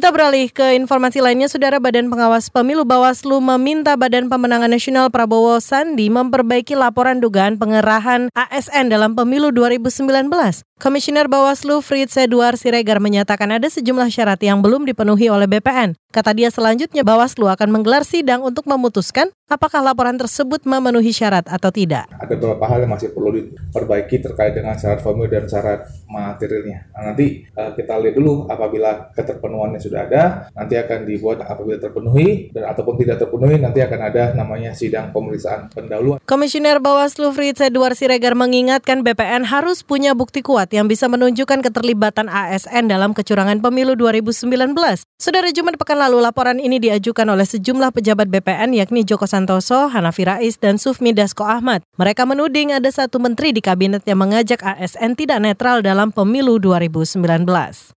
Kita beralih ke informasi lainnya, Saudara Badan Pengawas Pemilu Bawaslu meminta Badan Pemenangan Nasional Prabowo Sandi memperbaiki laporan dugaan pengerahan ASN dalam pemilu 2019. Komisioner Bawaslu Fritz Edward Siregar menyatakan ada sejumlah syarat yang belum dipenuhi oleh BPN. Kata dia selanjutnya Bawaslu akan menggelar sidang untuk memutuskan apakah laporan tersebut memenuhi syarat atau tidak. Ada beberapa hal yang masih perlu diperbaiki terkait dengan syarat formil dan syarat materialnya. Nah, nanti uh, kita lihat dulu apabila keterpenuhannya sudah ada, nanti akan dibuat apabila terpenuhi dan ataupun tidak terpenuhi nanti akan ada namanya sidang pemeriksaan pendahuluan. Komisioner Bawaslu Fritz Edward Siregar mengingatkan BPN harus punya bukti kuat yang bisa menunjukkan keterlibatan ASN dalam kecurangan pemilu 2019. Saudara Jumat pekan lalu laporan ini diajukan oleh sejumlah pejabat BPN yakni Joko Santoso, Hanafi Rais, dan Sufmi Dasko Ahmad. Mereka menuding ada satu menteri di kabinet yang mengajak ASN tidak netral dalam pemilu 2019.